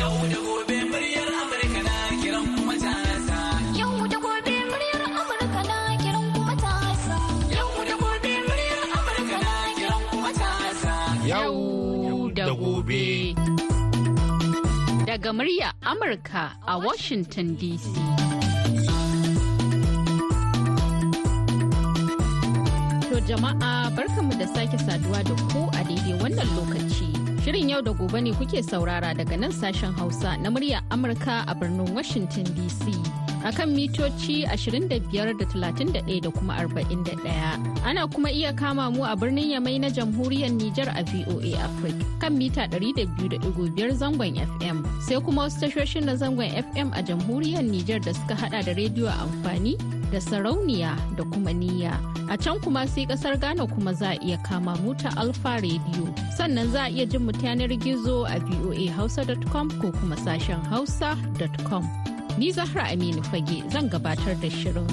Yau da gobe muryar Amurka na kiran kuma tasa. Yau da gobe muryar Amurka na kiran kuma tasa. Yau da gobe muryar Amurka na kiran kuma tasa. Yau da gobe. Daga murya Amurka a Washington DC. To jama'a barkanmu da sake saduwa da ku a daidai wannan lokaci. Shirin yau da gobe ne kuke saurara daga nan sashen Hausa na murya Amurka a birnin Washington DC. akan mitoci 25 da 31 da kuma 41. Ana kuma iya kama mu a birnin Yamai na jamhuriyar Nijar a VOA Africa kan mita 200.5 zangon FM. Sai kuma wasu tashoshin na zangon FM a jamhuriyar Nijar da suka hada da rediyo amfani da sarauniya da kuma niyya. A can kuma sai ƙasar Ghana kuma za a iya kama mu ta Alfa Radio. Sannan za a iya jin mu yanar gizo a voahausa.com ko kuma sashen hausa.com. Ni Zahra Aminu Fage zan gabatar da shirin.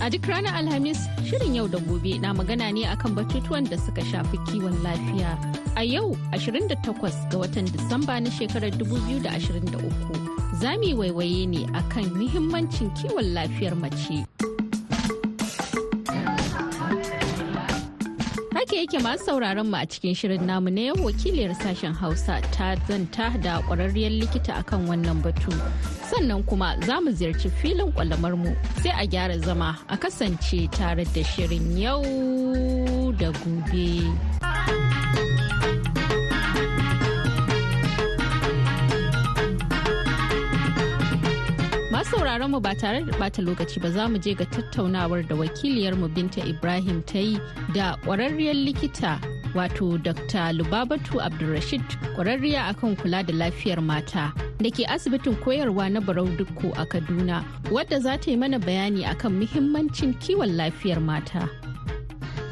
A duk ranar Alhamis, shirin yau da gobe na magana ne akan batutuwan da suka shafi kiwon lafiya. A yau 28 ga watan Disamba na shekarar 2023, za mu waiwaye ne akan muhimmancin kiwon lafiyar mace. haka yake masu sauraron mu a cikin shirin namu na yau wakiliyar sashen hausa ta zanta da kwararriyar likita akan wannan batu sannan kuma za mu ziyarci filin kwalamar mu sai a gyara zama a kasance tare da shirin yau da gobe. Sauraron mu ba tare da bata lokaci ba za mu je ga tattaunawar da wakiliyarmu binta ibrahim ta yi da kwararriyar likita wato dr lubabatu abdulrashid kwararriya akan kula da lafiyar mata da ke asibitin koyarwa na barau dukku a kaduna wadda za ta yi mana bayani akan muhimmancin kiwon lafiyar mata.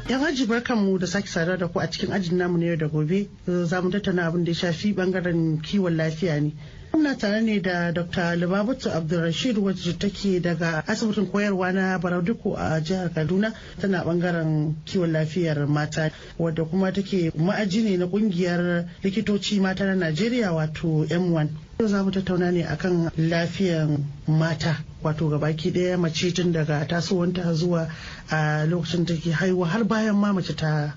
Yan aji barkanmu da sake sadar da ku a cikin ajin namu na yau da gobe. Za mu tattauna abin da ya shafi ɓangaren kiwon lafiya ne. Muna tare ne da Dr. Libabatu Abdulrashid wacce take daga asibitin koyarwa na Barauduku a jihar Kaduna tana ɓangaren kiwon lafiyar mata wadda kuma take ma'aji ne na ƙungiyar likitoci mata na Najeriya wato M1. Yau za mu tattauna ne akan lafiyar mata wato gabaki ɗaya mace tun daga tasowanta zuwa a lokacin take haihuwa har bayan ma mace ta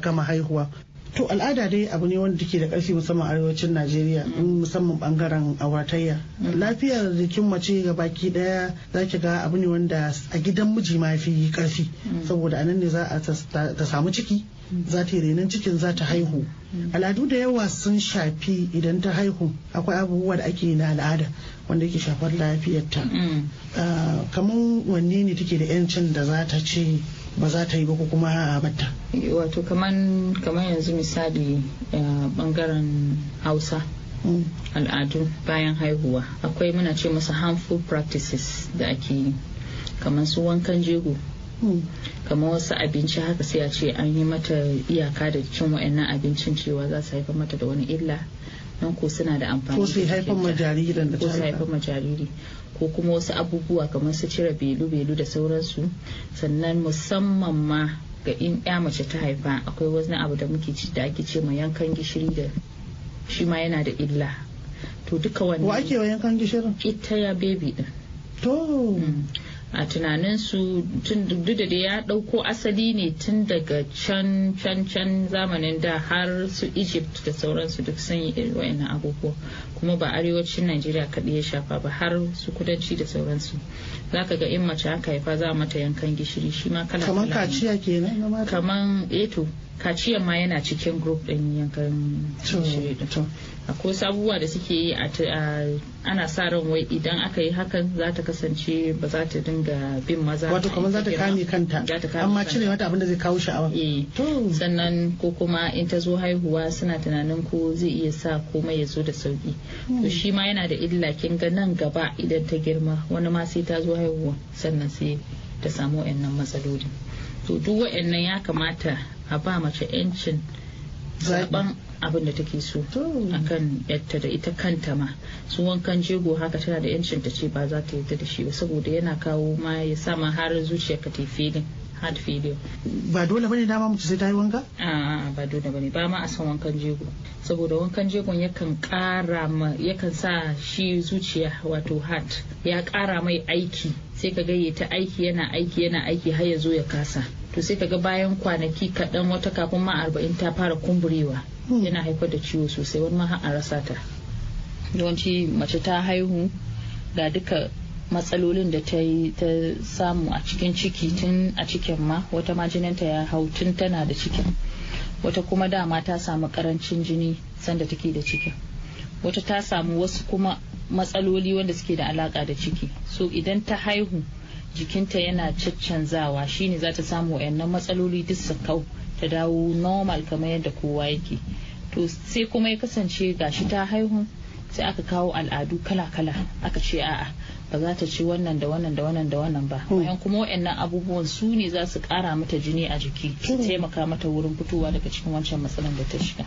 gama haihuwa To al'ada dai abu ne wanda take da ƙarfi musamman arewacin Najeriya musamman ɓangaren auratayya. Lafiyar jikin mace ga baki ɗaya za ki ga abu ne wanda a gidan miji ma fi ƙarfi. Saboda a nan ne za a ta samu ciki za ta yi renon cikin za ta haihu. Al'adu da yawa sun shafi idan ta haihu akwai abubuwa da ake na al'ada wanda yake shafar lafiyarta. Kamar wanne ne take da 'yancin da za ta ce ba za ta yi ba ko kuma a batta. wato kaman yanzu misali ɓangaren hausa al'adu bayan haihuwa akwai muna ce masa harmful practices da ake yi kamar su wankan jego kamar wasu abinci haka sai a ce an yi mata iyaka da cin wa'annan abincin cewa za su haifar mata da wani illa nan ko suna da amfani ko sai haifar ma jaririn da ta ko su haifar ma jariri. Ko kuma wasu abubuwa kamar su cire belu-belu da sauransu. Sannan musamman ma ga in ya mace ta haifa akwai wani abu da muke ci da ake ce ma yankan gishiri da shi ma yana da illa. To duka wannan wa ake yankan gishirin? ita ya baby din. To. A tunanin su tun duk da ya ɗauko asali ne tun daga can can can zamanin da har su egypt da sauransu duk sun yi irin abubuwa. Kuma ba arewacin najeriya kaɗai ya shafa ba har su kudanci da sauransu. Za ka ga in mace aka haifa za mata yankan gishiri shi ma kala kamar kaciya kenan na mata? Kaman eto kaciyan ma yana cikin group din yankan gishiri akwai wasu abubuwa da suke yi ana sa ran wai idan aka yi hakan za ta kasance ba za ta dinga bin maza wato kamar za ta kame kanta. Amma cire mata abin da zai kawo sha'awa. Sannan ko kuma in ta zo haihuwa suna tunanin ko zai iya sa komai ya zo da sauƙi to shi ma yana da illa kin ga nan gaba idan ta girma wani ma sai ta zo haihuwa sannan sai ta samu wayannan matsaloli. To duk wayannan ya kamata a ba mace 'yancin zaɓen abin da take so. Akan yadda da ita kanta ma. Su wankan jego haka tana da yancin ta ce ba za ta yadda da shi ba saboda yana kawo ma ya sa ma har zuciyarka ta filin heart failure. Ba dole ba ne dama mace sai ta yi wanka? A ba dole ba ne. Ba ma a san wankan jego. Saboda wankan jegon yakan kara ma yakan sa shi zuciya wato heart ya kara mai aiki. Sai ka ga ya ta aiki yana aiki yana aiki har ya zo ya kasa. To sai ka ga bayan kwanaki kaɗan wata kafin ma arba'in ta fara kumburewa. Yana haifar da ciwo sosai wani ma har a rasa ta. Yawanci mace ta haihu ga duka matsalolin da ta yi ta samu a cikin ciki tun a cikin ma wata ma jininta ya hau tun tana da cikin. Wata kuma dama ta samu ƙarancin jini sanda take da cikin. Wata ta samu wasu kuma matsaloli wanda suke da alaka da ciki. So idan ta haihu jikinta yana caccanzawa shine za ta samu wayannan matsaloli duk su kau ta dawo normal kamar yadda kowa yake. To sai kuma ya kasance gashi ta haihu sai aka kawo al'adu kala-kala. Aka ce a'a ba za ta ci wannan da wannan da wannan da wannan ba. Bayan kuma wayannan abubuwan su ne za su kara mata jini a jiki su taimaka mata wurin fitowa daga cikin wancan matsalan da ta shiga.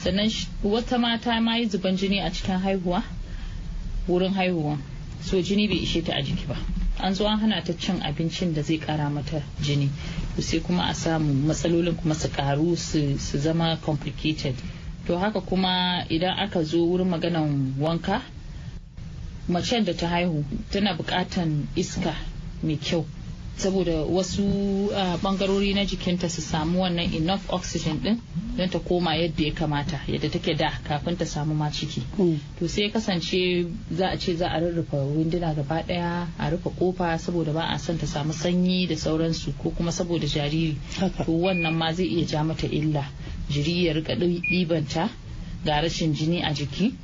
Sannan sh- wata mata ma yi zuban jini a cikin haihuwa wurin haihuwa. So jini bai ishe ta a jiki ba. An zo an hana ta cin abincin da zai kara mata jini. Sai kuma a samu matsalolin kuma su karu su zama complicated. To haka kuma idan aka zo wurin maganan wanka macen da ta haihu tana buƙatan iska mai kyau. Saboda wasu bangarori na jikinta su samu wannan enough oxygen din don ta koma yadda ya kamata yadda take da kafin ta samu ma ciki. To sai kasance za a ce za a rarrufe winduna gaba ɗaya a rufe ƙofa saboda ba a son ta samu sanyi da sauransu ko kuma saboda jariri. To wannan ma zai iya ja mata illa. Jiri ya riƙa ɗibanta ga rashin jini a jiki.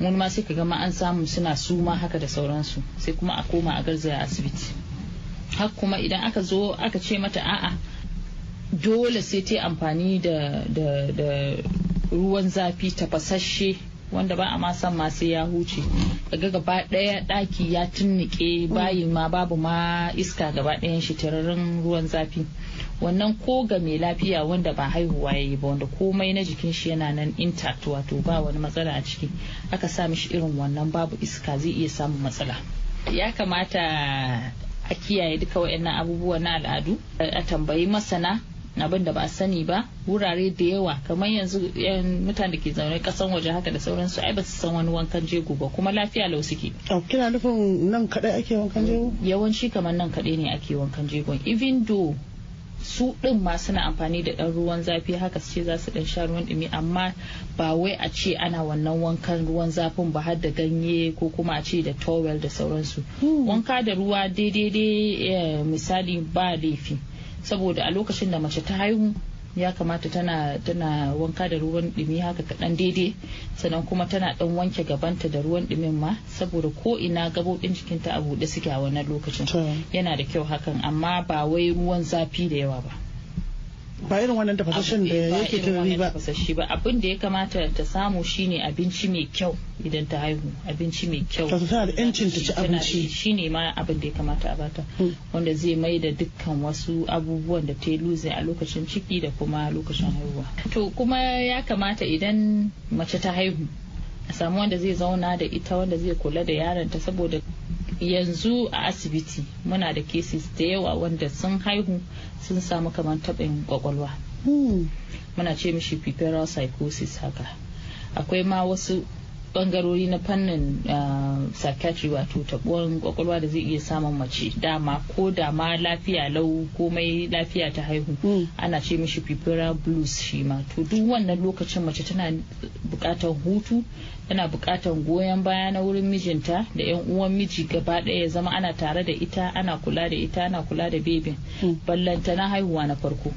Wani ma sai ka gama an samu suna suma haka da sauransu. Sai kuma a koma a garzaya asibiti. Haka kuma idan aka zo aka ce mata a'a dole sai ta amfani da, da, da ruwan zafi tafasasshe wanda ba a ma san ma sai ya huce. Kaga gaba ɗaya ɗaki ya tunnike bayin ma babu ma iska gaba ɗayan shi tararin ruwan zafi. Wannan ko ga mai lafiya wanda ba haihuwa ya yi ba wanda komai na jikin shi yana nan intact wato ba wani matsala a ciki aka sa mishi irin wannan babu iska zai iya samun matsala. Ya kamata a kiyaye duka waɗannan abubuwa na al'adu. A tambayi masana abin da ba sani ba wurare da yawa kamar yanzu yan mutane da ke zaune kasan waje haka da sauransu ai ba su san wani wankan jego ba kuma lafiya lau suke. Kina nufin nan kadai ake wankan jego? Yawanci kamar nan kaɗai ne ake wankan jegon even though su ɗin ma suna amfani da ɗan ruwan zafi haka su ce za su ɗan sha ruwan ɗumi amma ba wai a ce ana wannan wankan ruwan zafin ba har da ganye ko kuma a ce da towel da sauransu. Wanka da ruwa daidai dai eh, misali ba laifi. Saboda a lokacin da mace ta haihu ya kamata tana tana wanka da ruwan ɗumi haka kaɗan daidai sannan kuma tana ɗan wanke gabanta da ruwan ɗumin ma saboda ko ina gaɓoɓin jikinta a buɗe suke a wannan lokacin. Yana da kyau hakan amma ba wai ruwan zafi da yawa ba. Ba irin wannan tafasashen da yake wannan ba ba. abin da ya kamata ta samu shine abinci mai kyau idan ta haihu. Abinci mai kyau. Wato tana da 'yancin ta ci abinci. shine ma abin da ya kamata a bata. Mm. wanda zai mai da dukkan wasu abubuwan da ta yi luze a lokacin ciki da kuma lokacin haihuwa. To kuma ya kamata idan mace ta haihu a samu wanda zai zauna da ita wanda zai kula da yaronta saboda yanzu a asibiti muna da cases da yawa wanda sun haihu sun samu kamar taɓin ƙwaƙwalwa Hmm. muna ce mishi puerperal psychosis haka akwai ma wasu bangarori na fannin uh, psychiatry wato tabuwan ƙwaƙwalwa da zai iya samun mace dama ko da ma lafiya lau komai lafiya ta haihu Mm. ana ce mishi puerperal blues shi ma to duk wannan lokacin mace tana buƙatar hutu tana buƙatar goyon baya na wurin mijinta da yan uwan miji gaba ɗaya ya zama ana tare da ita ana kula da ita ana kula da bebin Mm. ballanta na haihuwa na farko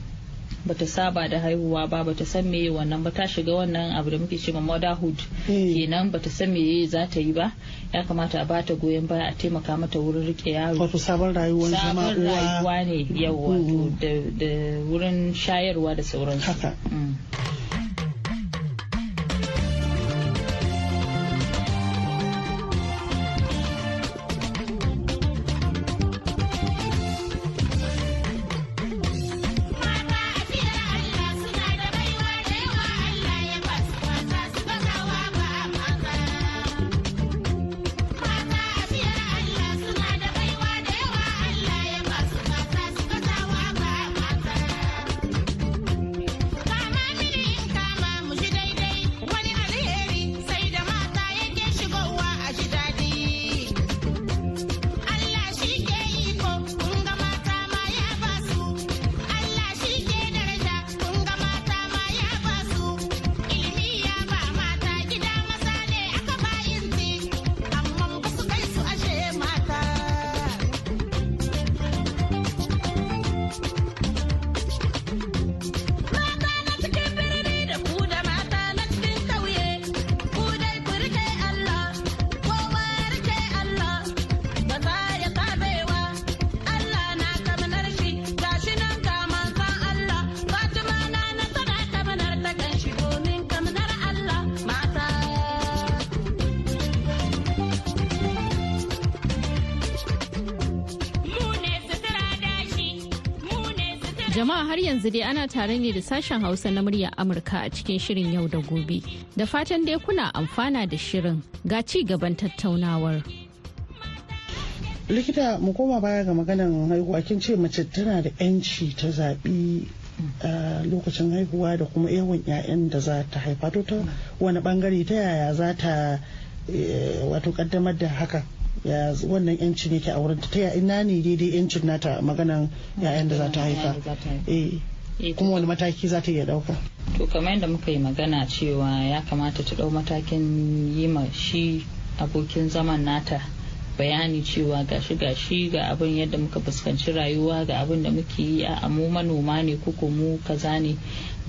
bata saba da haihuwa ba bata san meye wannan ba ta shiga wannan abu da muke cewa motherhood Mm. kenan bata san meye za ta yi ba ya kamata a bata goyon baya a taimaka mata wurin riƙe yaro wato sabon rayuwar zama sabon uwa rayuwa ne yau wato Mm. da da wurin shayarwa da sauransu Haka. Har yanzu dai ana tare ne da sashen Hausa na muryar Amurka a cikin shirin yau da gobe. Da fatan dai kuna amfana da shirin ga ci gaban tattaunawar. likita mu koma baya ga maganan haihuwa kin ce mace tana da yanci ta zaɓi lokacin haihuwa da kuma yawan 'ya'yan da za ta haifa to ta wani ɓangare ta yaya za ta eh, wato kaddamar da haka ya wannan yancin yake a wurin ta. Ina ne daidai yancin nata maganan 'ya'yan da za ta haifa? Eh. Eh, kuma wani mataki za ta iya ɗauka? To kamar yadda muka yi magana cewa ya kamata ta ɗau matakin yi ma shi abokin zaman nata bayani cewa gashi gashi ga abin yadda muka fuskanci rayuwa ga abin da muke yi a mu manoma ne ko mu kaza ne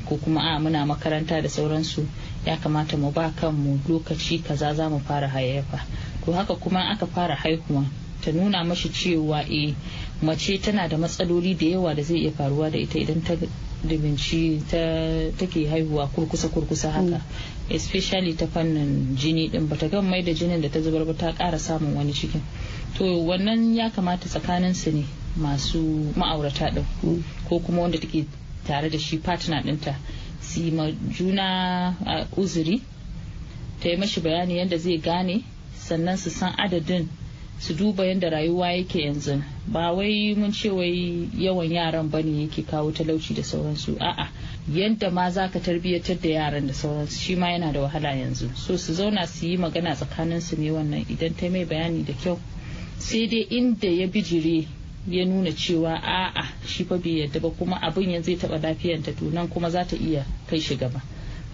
ko kuma a muna makaranta da sauransu. Ya kamata mu ba kanmu lokaci kaza za mu fara hayayyafa. To haka kuma aka fara haihuwa ta nuna mashi cewa e mace tana da matsaloli da yawa da zai iya faruwa da ita idan ta diminci ta take haihuwa kurkusa kurkusa haka. Especially ta fannin jini din bata gan mai da jinin da ta zubar ba ta ƙara samun wani cikin. To wannan ya kamata tsakanin su ne masu ma'aurata din ko kuma wanda take tare da shi partner ɗinta su ma juna uzuri ta yi mashi bayani yadda zai gane sannan su san adadin su duba yadda rayuwa yake yanzu. Ba wai mun ce wai yawan yaran ba ne yake kawo talauci da sauransu. A'a yadda ma za ka tarbiyyatar da yaran da sauransu shi ma yana da wahala yanzu. So su zauna su yi magana tsakanin su ne wannan idan ta mai bayani da kyau. Sai dai inda ya bijire ya nuna cewa a'a shi fa bai yadda ba kuma abin yanzu zai taba lafiyanta to nan kuma za ta iya kai shi gaba.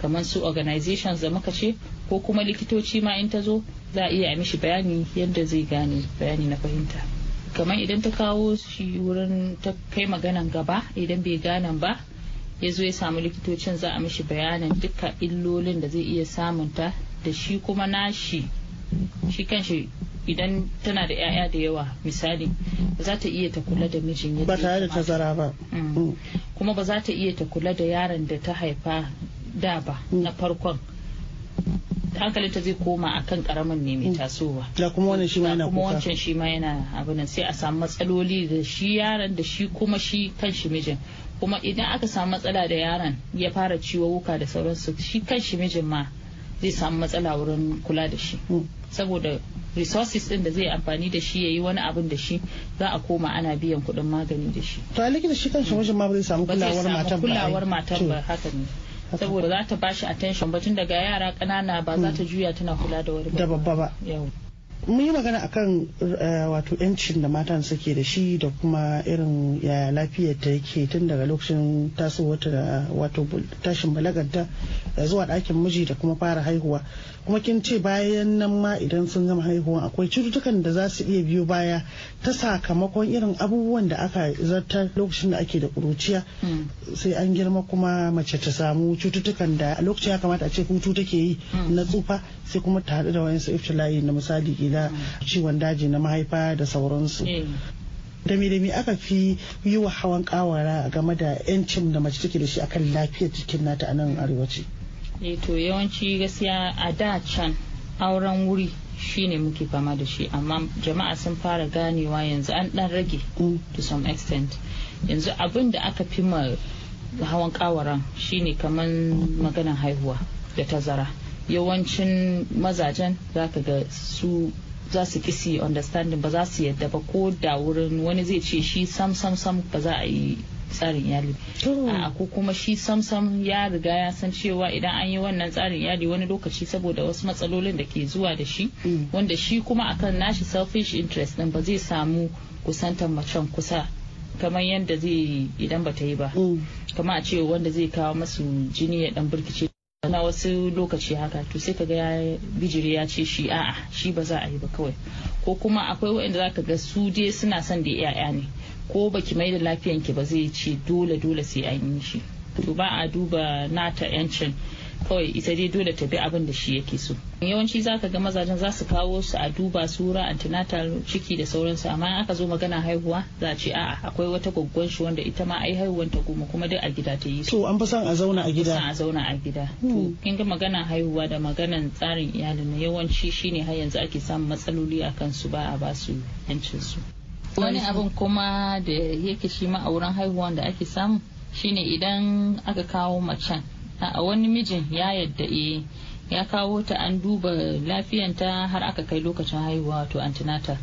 Kamar su organizations da muka ce ko kuma likitoci ma in ta zo za a iya mishi bayani yadda zai gane bayani na fahimta kamar idan ta kawo shi wurin ta kai maganan gaba idan bai ganan ba ya zo ya samu likitocin za a mishi bayanin duka illolin da zai iya samunta da shi kuma nashi shi kanshi idan tana da 'ya'ya da yawa misali ba za ta iya ta kula da mijin yadda ba tare da tazara ba Mm. Mm. kuma ba za ta iya ta kula da yaron da ta haifa da ba na farkon hankalinta zai koma akan ƙaramin ne mai tasowa. Da kuma wannan shi ma yana kuma kuka. wancan shi ma yana abin nan sai a samu matsaloli da shi yaron da shi kuma shi kan shi mijin. Kuma idan aka samu matsala da yaron ya fara ciwo wuka da sauransu shi kan shi mijin ma zai samu matsala wurin kula da shi. Mm. saboda resources din da zai amfani da shi ya yi wani abin da shi za a koma ana biyan kuɗin magani da shi. To a likita shi kanshi mijin ma ba zai samu kulawar matar samu ba kulawar matar ba haka ne. Saboda za ta bashi attention ba tun daga yara ƙanana ba za ta juya tana kula da wani da babba ba. Yau. Mun yi magana akan eh, wato yancin da matan suke da shi da kuma irin yaya lafiyar ta yake tun daga lokacin tasowar ta da wato tashin balaganta zuwa ɗakin miji da kuma fara haihuwa. Kuma kin ce bayan nan ma idan sun gama haihuwa akwai cututtukan da za su iya biyo baya ta sakamakon irin abubuwan da aka zartar lokacin da ake da ƙuruciya. Mm. sai an girma kuma mace ta samu cututtukan da a lokacin ya kamata a ce hutu take yi na tsufa sai kuma ta haɗu da wayansu iftila'i na misali gida ciwon daji na mahaifa da sauransu. Eh. da me da me aka fi yi wa hawan kawara game da yancin da mace take da shi akan lafiyar jikin nata a nan arewaci eh to yawanci gaskiya a da can auren wuri shine muke fama da shi amma jama'a sun fara ganewa yanzu an dan rage Mm. to some extent. Yanzu abin da aka fi ma hawan kawaran shine kamar maganan haihuwa da tazara. Yawancin mazajen zaka ga su za su kisi understanding ba za su yadda ba ko da wurin wani zai ce shi sam sam sam ba za a yi tsarin iyali To. a ko kuma shi sam sam ya riga ya san cewa idan an yi wannan tsarin iyali wani lokaci saboda wasu matsalolin da ke zuwa da shi Mm. wanda shi kuma akan nashi selfish interest din ba zai samu kusantar macen kusa kamar yadda zai idan ba ta yi ba Mm. kama a ce wanda zai kawo masu jini ya dan burkice na wasu lokaci haka to sai kaga ya bijire ya ce shi a'a shi ba za a yi ba kawai. Ko kuma akwai waɗanda zaka ga su dai suna son da yaya ne ko baki mai da lafiyanki ba zai ce dole dole sai an yi shi. To ba a duba nata yancin kawai ita dai dole ta bi abin da shi yake so. Yawanci zaka ga mazajen za su kawo su a duba su ra antenatal ciki da sauransu amma in aka zo magana haihuwa za a ce a'a akwai wata gwaggwan shi wanda ita ma ai haihuwan ta goma kuma duk a gida ta yi su. To an fi son a zauna a gida. A zauna a gida. To kin ga magana haihuwa da maganan tsarin iyali na yawanci shine har yanzu ake samun matsaloli a kansu ba a ba su yancin su. Wani abin kuma da yake shi ma a wurin haihuwan da ake samu shine idan aka kawo macen a wani mijin ya yadda e ya kawo ta an duba lafiyanta har aka kai lokacin haihuwa wato antenatal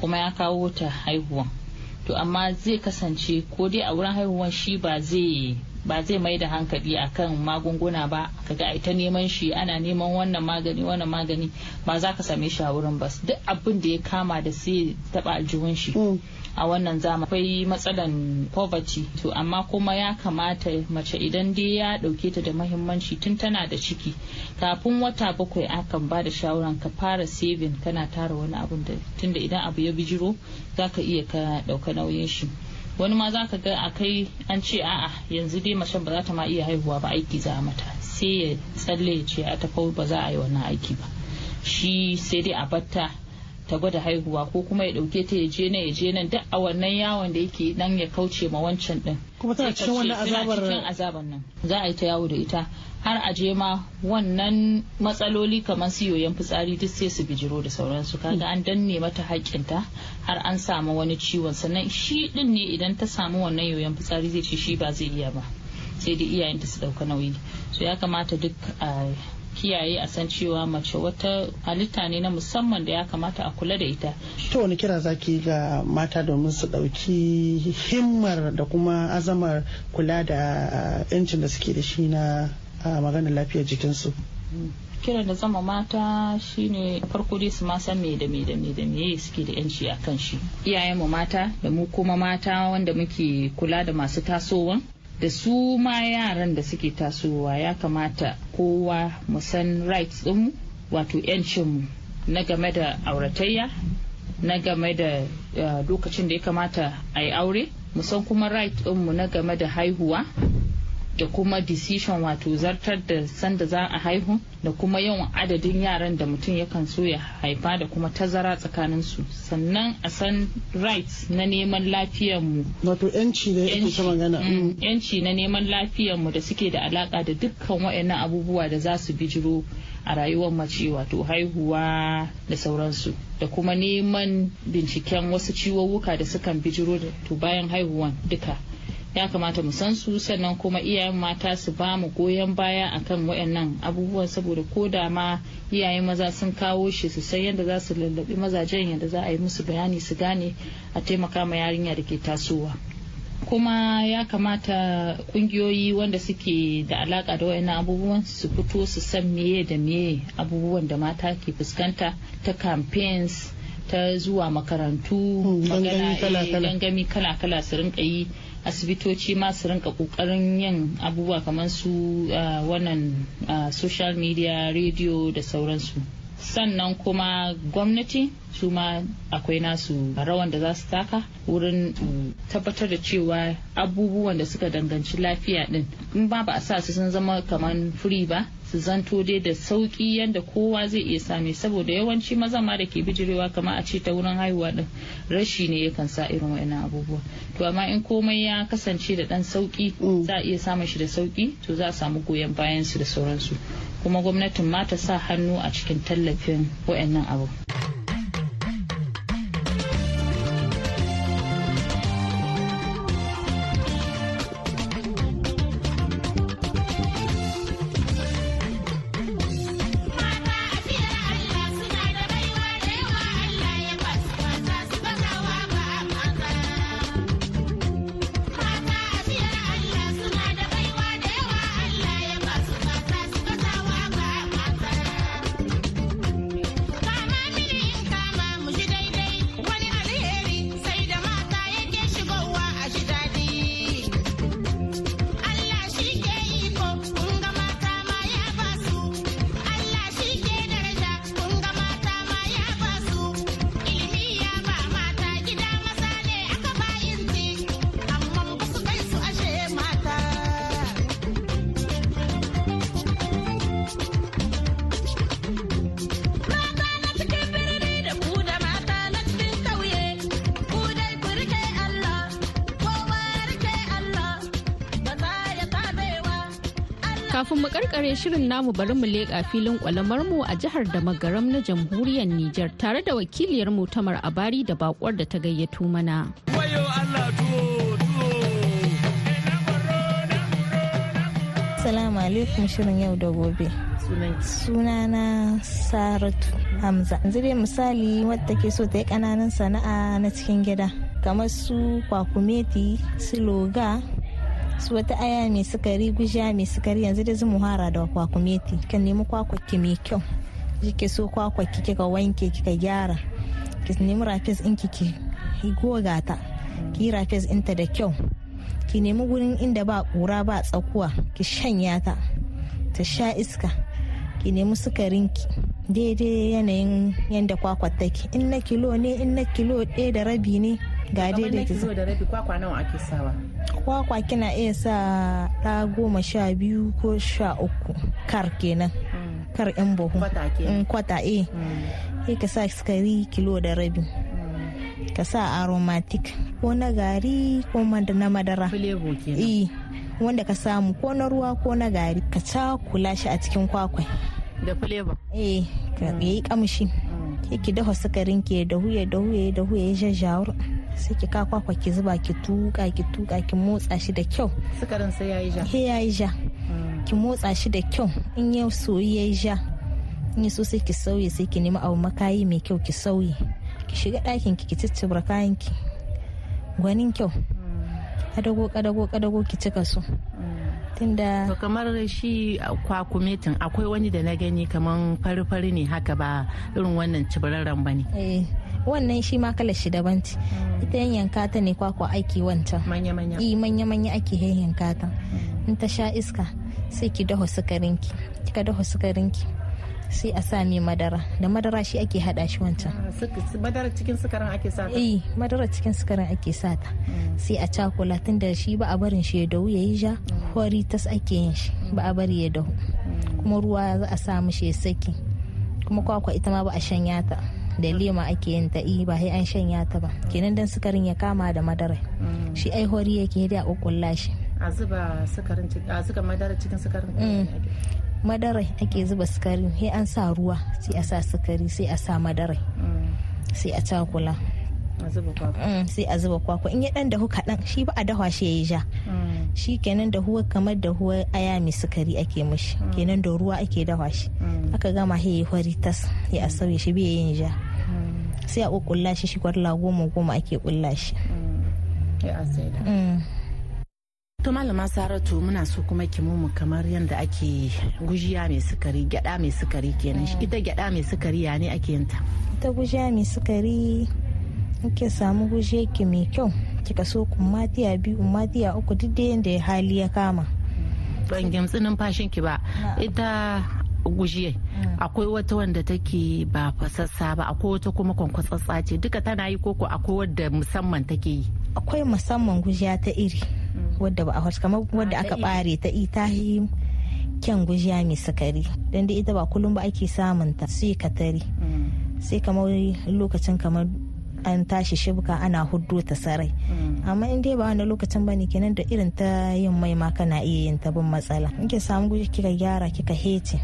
kuma ya kawo ta haihuwan. To amma zai kasance ko dai a wurin haihuwan shi ba zai ba zai mai da hankali akan magunguna ba. Kaga ai ta neman shi ana neman wannan magani wannan magani ba za ka same shi a wurin ba. Duk abin da ya kama da sai taba aljihun shi. A wannan zama akwai matsalan poverty. To amma kuma ya kamata mace idan dai ya ɗauke ta da mahimmanci tun tana da ciki kafin wata bakwai akan ba da shawaran ka fara saving kana tara wani abun da tunda idan abu ya bijiro za ka iya ka ɗauka nauyin shi. Wani ma za ka ga a kai an ce a'a yanzu dai macen ba za ta ma iya haihuwa ba aiki za a mata. Sai ya tsalle ya ce a tafau ba za a yi wannan aiki ba. Shi sai dai a batta ta gwada haihuwa ko kuma ya ɗauke ta ya je nan ya je nan duk a wannan yawon da yake dan ya kauce ma wancan din kuma tana cikin wannan azabar cikin azabar nan. Za a yi ta yawo da ita har a je ma wannan matsaloli kamar su yoyon fitsari duk sai su bijiro da sauransu. Kaga an danne mata haƙƙinta har an samu wani ciwon. Sannan shi din ne idan ta samu wannan yoyon fitsari zai ce shi ba zai iya ba sai dai iyayenta su ɗauka nauyi. So ya kamata duk a kiyaye a san cewa mace wata halitta ne na musamman da ya kamata a kula da ita. To wani kira zaki ga mata domin su ɗauki himmar da kuma azamar kula da yancin da suke da shi na maganar lafiyar jikinsu? Kiran da zama mata shine farko dai su ma san me da me da me da me suke da yanci a kan shi. Iyayenmu mata da mu kuma mata wanda muke kula da masu tasowa da su ma yaran da suke tasowa ya kamata kowa mu san rights ɗinmu wato 'yancinmu na game da auratayya na game da lokacin da ya kamata a yi aure. Mu san kuma right ɗinmu na game da haihuwa. Da kuma decision wato zartar da sanda za a haihu da kuma yawan adadin yaran da mutum yakan so ya haifa da kuma tazara tsakanin su. Sannan a san rights na neman lafiyarmu wato yanci da yake magana. Yanci na neman lafiyarmu da suke da alaka da dukkan waɗannan abubuwa da za su bijiro a rayuwar mace wato haihuwa da sauransu. Da kuma neman binciken wasu ciwowuka da sukan bijiro da to bayan haihuwan duka. Ya kamata mu san su sannan kuma iyayen mata su ba mu goyon baya akan wayannan abubuwan saboda ko da ma iyayen maza sun kawo shi su san yadda za su lallabi mazajen yadda za a yi musu bayani su gane a taimaka ma yarinya da ke tasowa. Kuma ya kamata kungiyoyi wanda suke da alaka da wayannan abubuwan su fito su san meye da meye abubuwan da mata ke fuskanta ta campaigns ta zuwa makarantu gangami kala-kala. su rinka yi. Asibitoci ma su rinka ƙoƙarin yin abubuwa kamar su wannan social media radio da sauransu. Sannan kuma gwamnati su ma akwai nasu rawan da za su taka wurin tabbatar da cewa abubuwan da suka danganci lafiya din in ba ba a sa su sun zama kamar free ba su zanto dai da sauƙi yadda kowa zai iya same saboda yawanci maza ma da ke bijirewa kamar a ce ta wurin haihuwa din rashi ne yakan sa irin wa'annan abubuwa to amma in komai ya kasance da dan sauƙi za a iya samun shi da sauƙi to za a samu goyon bayan su da sauransu. Kuma gwamnatin ma ta sa hannu a cikin tallafin wa'annan abu. Kafin mu karkare shirin namu bari mu leƙa filin kwalamar mu a jihar da magaram na jamhuriyar Nijar tare da wakiliyar mu Tamar Abari da bakwar da ta gayyato mana. Assalamu alaikum shirin yau da gobe. Sunana Saratu Hamza. Yanzu dai misali wadda ke so ta yi ƙananan sana'a na cikin gida. Kamar su kwakumeti, su loga, su wata aya mai sukari, guja mai sukari yanzu dai zumu hara da kwakumeti. Kan nemi kwakwaki mai kyau. Kike so kwakwaki kika wanke kika gyara. Ki nemi rafis in ki goga ta. Ki rafis ɗinta da kyau. ki nemi wurin inda ba ƙura ba tsakuwa ki shanya ta ta sha iska ki nemi sukarinki daidai yanayin yadda kwakwar take in na kilo ne in na kilo ɗaya da rabi ne ga daidai ki da rabi kwakwa nawa ake sawa? Kwakwa kina iya sa ɗa goma sha biyu ko sha uku kar kenan. Kar yan buhu. Kwata. Mm, eh. Sai ka sa sukari kilo da rabi. Ka sa aromatic ko na gari ko na madara. Eh wanda ka samu ko na ruwa ko na gari. Ka cakula shi a cikin kwakwai. Da filebo. eh ka yi kamshi ki dafa sukarin ki da huye da huye da huye ya jajjawur sai ki ka kwakwa ki zuba ki tuka ki tuka ki motsa shi da kyau. Sukarin sai yayi ja. he yayi ja. Ki motsa shi da kyau. In ya soyi yayi ja. In so sai ki sauye sai ki nemi abu makayi mai kyau ki sauye. Ki shiga ɗakin ki ki ciccibra kayan ki. Gwanin kyau. Kadago kadago kadago ki cika su. Tunda To kamar shi kwakumetin akwai wani da na gani kamar fari-fari ne haka ba irin wannan cibararren ba ne. Eh, wannan shi ma kalar shi daban ce. Ita yanka ta ne kwakwa aiki wancan? Manya-manya. i manya-manya ake yanka ta. In ta sha iska sai ki dafa sukarinki. Kika dafa sukarinki sai a sa mai madara. Da madara shi ake hada shi wancan. Ah, Madara cikin sukarin ake sa ta? eh madara cikin sukarin ake sata sai a cakula tun da shi ba a barin shi ya dahu ya yi ja hori tas ake yin shi ba a bari ya dahu. Kuma ruwa za a sa mishi ya saki. Kuma kwakwa ita ma ba a shanya ta. Da lema ake yin ta eh ba sai an shanya ta ba kenan dan sukarin ya kama da madara shi ai hori yake da a kukkulla shi A zuba sukarin a zuba madara cikin sukarin. Mm. madarai ake zuba sukari sai an sa ruwa sai a sa sukari sai a sa madarai Mm. sai a cakula A zuba kwakwa. Mm, sai a zuba kwakwa in ya dan dahu kaɗan shi ba a dafa shi ya yi ja Mm. shi kenan dahuwa kamar dahuwa aya mai sukari ake mishi kenan da ruwa ake dafa shi Mm. aka gama ya hori tas ya a sauye shi bai yin ja Mm. Sai a kukkulla shi shi kwarla goma goma ake kulla shi. Mm. Mm. To malama Saratu muna so kuma ki mu kamar yadda ake gujiya mai sukari gyada mai sukari kenan. Shi ita gyada mai sukari ya ne ake yin ta. ta gujiya mai sukari ke samu gujiya ki mai kyau kika so kumatiya biyu kumatiya uku duk da yadda ya hali ya kama. Ban gimtsi numfashin ki ba. Ita gujiya akwai wata wanda take ba fasassa ba akwai wata kuma kwankwasassa ce. Duka tana yi koko akwai wadda musamman take yi. akwai musamman gujiya ta iri wadda ba a wasu kamar wadda Ah, ta aka bare ta yi ta yi kyan gujiya mai sukari. Don da ita ba kullum ba ake samun ta sai ka tare sai kamar lokacin kamar an tashi shibka ana huddo ta sarai. Amma in dai ba wani lokacin ba ne kenan da irin ta yin mai ma kana iya yin ta bin matsala. In ki samu guji kika gyara kika hece.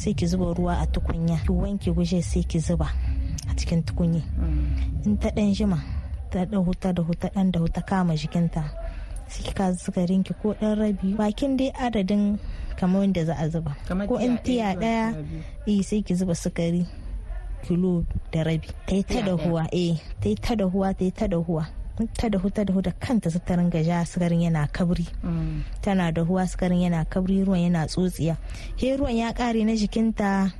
Sai ki zuba ruwa a tukunya. Ki wanke guje sai ki zuba a cikin tukunya in ta dan jima ta da huta da huta dan da huta kama jikinta sai ki ka sukarin ki ko dan rabi. Bakin dai adadin kamar wanda za a zuba. Ko in tiya ɗaya eh sai ki zuba sukari kilo da rabi. Ta yi ta Tiya da ɗaya. huwa eh ta yi ta da huwa ta yi ta da huwa in ta da huta da huta kanta ta ringa ja sukarin yana kabri. Tana da huwa sukarin yana kabri ruwan yana tsotsiya. He ruwan ya kare na jikinta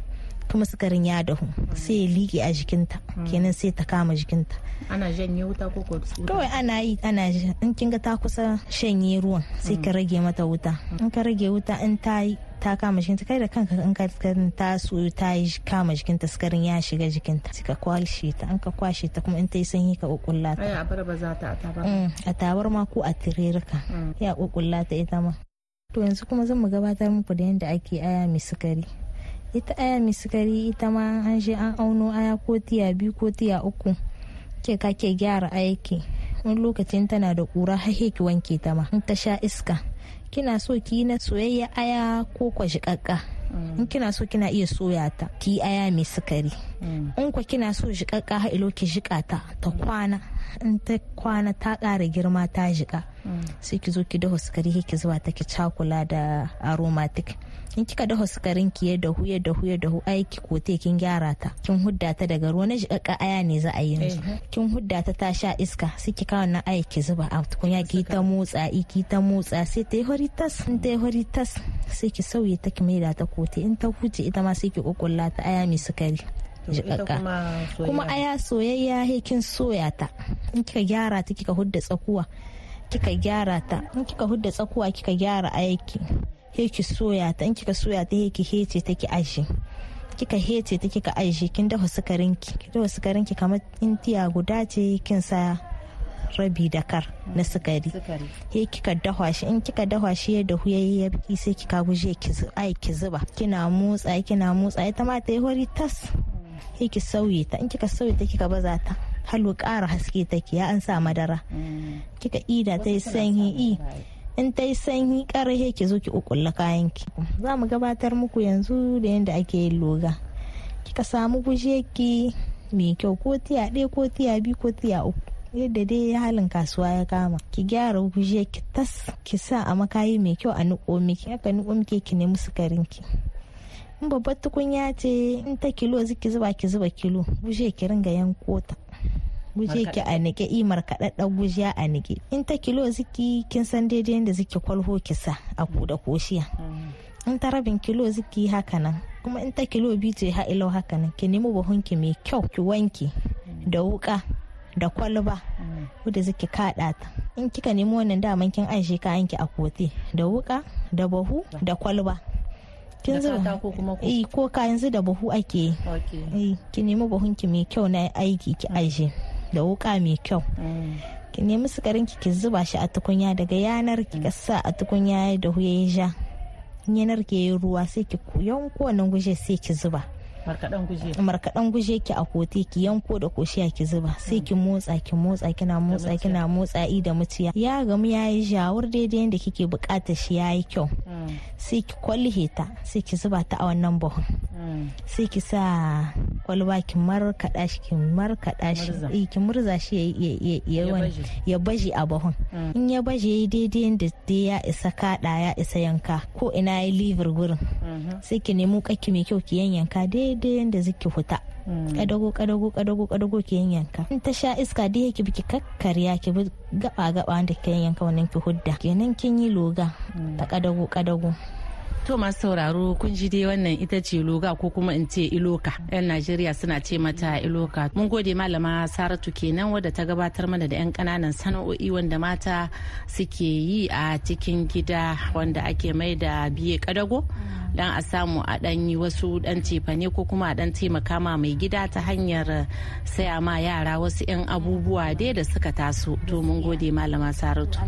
kuma sukarin ya dahu sai ya liƙe a jikinta. Kenan sai ta kama jikinta. Ana janye wuta ko ko kawai ana yi ana in kinga ta kusa shanye ruwan sai ka rage mata wuta. In ka rage wuta in ta yi ta kama jikinta kai da kanka in ka ta so ta yi kama jikinta sukarin ya shiga jikinta sai ka kwashe ta in ka kwashe ta kuma in ta yi sanyi ka kukkulla ta. A bar ba za ta. Mm, a tabarma ko a tirerika Mm. ya kukkulla ta ita ma. To yanzu kuma zan mu gabatar muku da yadda ake aya mai sukari. Ita aya mai sukari ita ma an je an auno aya ko tiya biyu ko tiya uku ke ka ke gyara aiki. Wani lokacin tana da kura har ki wanke ta ma in ta sha iska. Kina so ki na soyayya aya ko kwa jiƙaƙƙa in kina so kina iya soya ta ki aya mai sukari. In kwa kina so jiƙaƙƙa hailo ki jiƙa ta ta kwana. In ta kwana ta ƙara girma ta jiƙa sai ki zo ki dafa sukari ki zuba ta ki cakula da aromatic. In kika dafa sukarin ki ya dahu ya dahu ya dahu ai ki kote kin gyara ta. Kin hudda ta daga ruwa na jiƙaƙƙa aya ne za a yi yanzu. Kin hudda ta ta sha iska sai ki kawo nan aya ki zuba a tukunya ki ta motsa ki ta motsa sai ta yi hori tas in ta yi hori tas sai ki sauye ta ki maida ta kote. In ta huce ita ma sai ki kukkulla ta aya mai sukari. Jiƙaƙƙa kuma aya soyayya he kin soya ta. In kika gyara ta kika hudda tsakuwa kika gyara ta. In kika hudda tsakuwa kika gyara ayaki he ki soya ta in kika soya ta he ki hece ta ki aji kika hece ta kika aji kin dafa sukarin ki. Ki dafa sukarin ki kamar in tiya guda ce kin sa rabi da kar na sukari. He kika dafa shi in kika dafa shi ya dahu yayi ya biki sai kika guje ki ai ki zuba. Kina motsa kina motsa ita ma ta yi hori tas. He ki sauye ta in kika sauye ta kika baza ta halu ƙara haske take ya an sa madara. Kika ida ta yi sanyi i. in ta yi sanyi ƙarhe ki zo ki ukulla kayan ki za mu gabatar muku yanzu da yadda ake yin loga. Kika samu guje ki mai kyau ko tiya ɗaya ko tiya biyu ko tiya uku. Yadda dai halin kasuwa ya kama. Ki gyara guje ki tas ki sa a makayi mai kyau a niƙo miki. Haka niƙo miki ki nemi sukarin ki in babbar tukunya ce in ta kilo ziki zuba ki zuba kilo. Guje ki ringa yanko ta guje ki a nike imar kaɗaɗɗen guje a nike in ta kilo ziki kin san daidai yadda ziki kwalho ki sa a kuda koshiya. In ta rabin kilo ziki haka nan kuma in ta kilo biyu ce ha ilau haka nan ki nemi buhunki mai kyau ki wanki da wuka da kwalba wadda ziki kaɗa ta. In kika nemi wannan daman kin aishe kayanki a kote da wuka da bahu da kwalba. Kin zuba eh ko ka yanzu da buhu ake yi. Ki nemi buhunki mai kyau na aiki ki aje da wuka mai kyau. Ki nemi sukarin ki ki zuba shi a tukunya. Daga yanar ki sa a tukunya da huye ja. Yanar ki yi ruwa sai ki yanko wannan guje sai ki zuba. Markaɗan guje. Ki a kote ki yanko da koshiya ki zuba. Sai ki motsa ki motsa kina motsa kina motsa i da muciya. Ya gamu ya yi jawur daidai yadda kike buƙatar shi ya yi kyau. Sai ki kwalhe ta sai ki zuba ta a wannan buhun sai ki sa kwalba ki markaɗa shi ki markaɗa shi. Ki murza shi ya baje. a buhun. In ya baje daidai yadda ya isa kaɗa ya isa yanka. Ko ina ya liver gurin. Sai ki nemo kakki mai kyau ki yanyanka daidai yadda ziki huta. Kadago kadago kadago kadago ki yanyanka. In ta sha iska dai yake biki kakkarya ki bi gaba gaba wanda ki yanyanka wannan ki hudda. Kenan kin yi loga. Ta kadago kadago To masu sauraro kun ji dai wannan ita ce loga ko kuma in ce iloka. 'Yan Najeriya suna ce mata iloka. Mun gode malama Saratu kenan wadda ta gabatar mana da 'yan ƙananan sana'o'i wanda mata suke yi a cikin gida wanda ake mai da biye kadago. Dan a samu a dan yi wasu dan cefane ko kuma a dan taimaka ma mai gida ta hanyar saya ma yara wasu 'yan abubuwa dai da suka taso. To mun gode malama Saratu.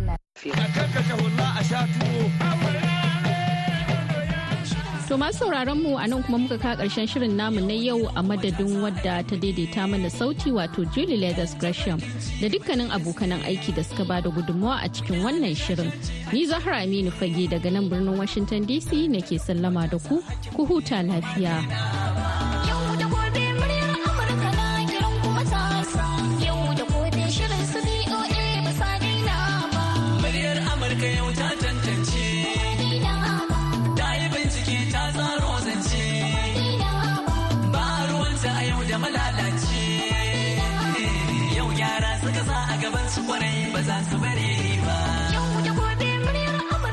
To masu sauraron mu a nan kuma muka ka ƙarshen shirin namu na yau a madadin wadda ta daidaita mana sauti wato Julie Leathers Gresham da dukkanin abokanan aiki da suka ba da gudunmawa a cikin wannan shirin. Ni Zahra Aminu Fage daga nan birnin Washington DC nake sallama da ku, ku huta lafiya.